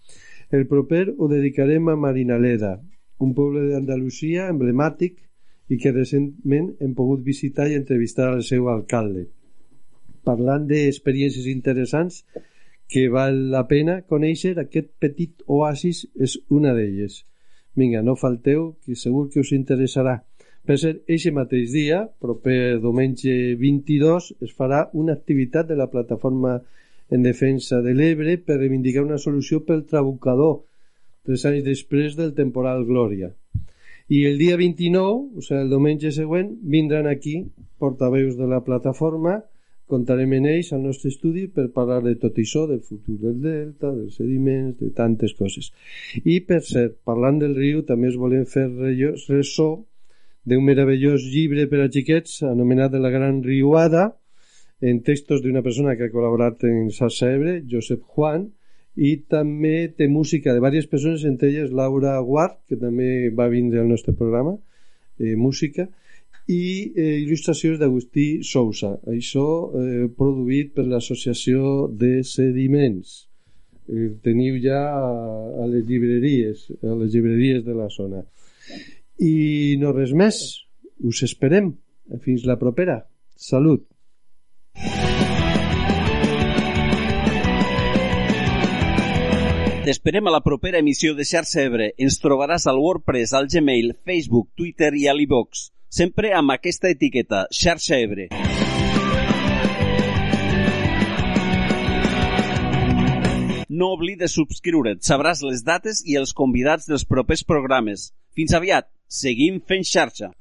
El proper ho dedicarem a Marinaleda, un poble d'Andalusia emblemàtic i que recentment hem pogut visitar i entrevistar al seu alcalde. Parlant d'experiències interessants que val la pena conèixer, aquest petit oasis és una d'elles. Vinga, no falteu, que segur que us interessarà. Per ser, eixe mateix dia, proper diumenge 22, es farà una activitat de la plataforma en defensa de l'Ebre per reivindicar una solució pel trabucador, tres anys després del temporal Glòria. I el dia 29, o sigui, el diumenge següent, vindran aquí portaveus de la plataforma, contarem en ells al nostre estudi per parlar de tot això, del futur del delta, dels sediments, de tantes coses. I, per cert, parlant del riu, també us volem fer ressò d'un meravellós llibre per a xiquets anomenat La Gran Riuada, en textos d'una persona que ha col·laborat en Sassa Ebre, Josep Juan, i també té música de diverses persones, entre elles Laura Guard, que també va vindre al nostre programa, eh, música, i eh, il·lustracions d'Agustí Sousa. Això eh, produït per l'Associació de Sediments. Eh, teniu ja a, a les llibreries, a les llibreries de la zona. I no res més. Us esperem. Fins la propera. Salut. T'esperem a la propera emissió de Xarxa Ebre. Ens trobaràs al WordPress, al Gmail, Facebook, Twitter i a l'iVox. Sempre amb aquesta etiqueta, Xarxa Ebre. No oblides subscriure't, sabràs les dates i els convidats dels propers programes. Fins aviat, seguim fent xarxa.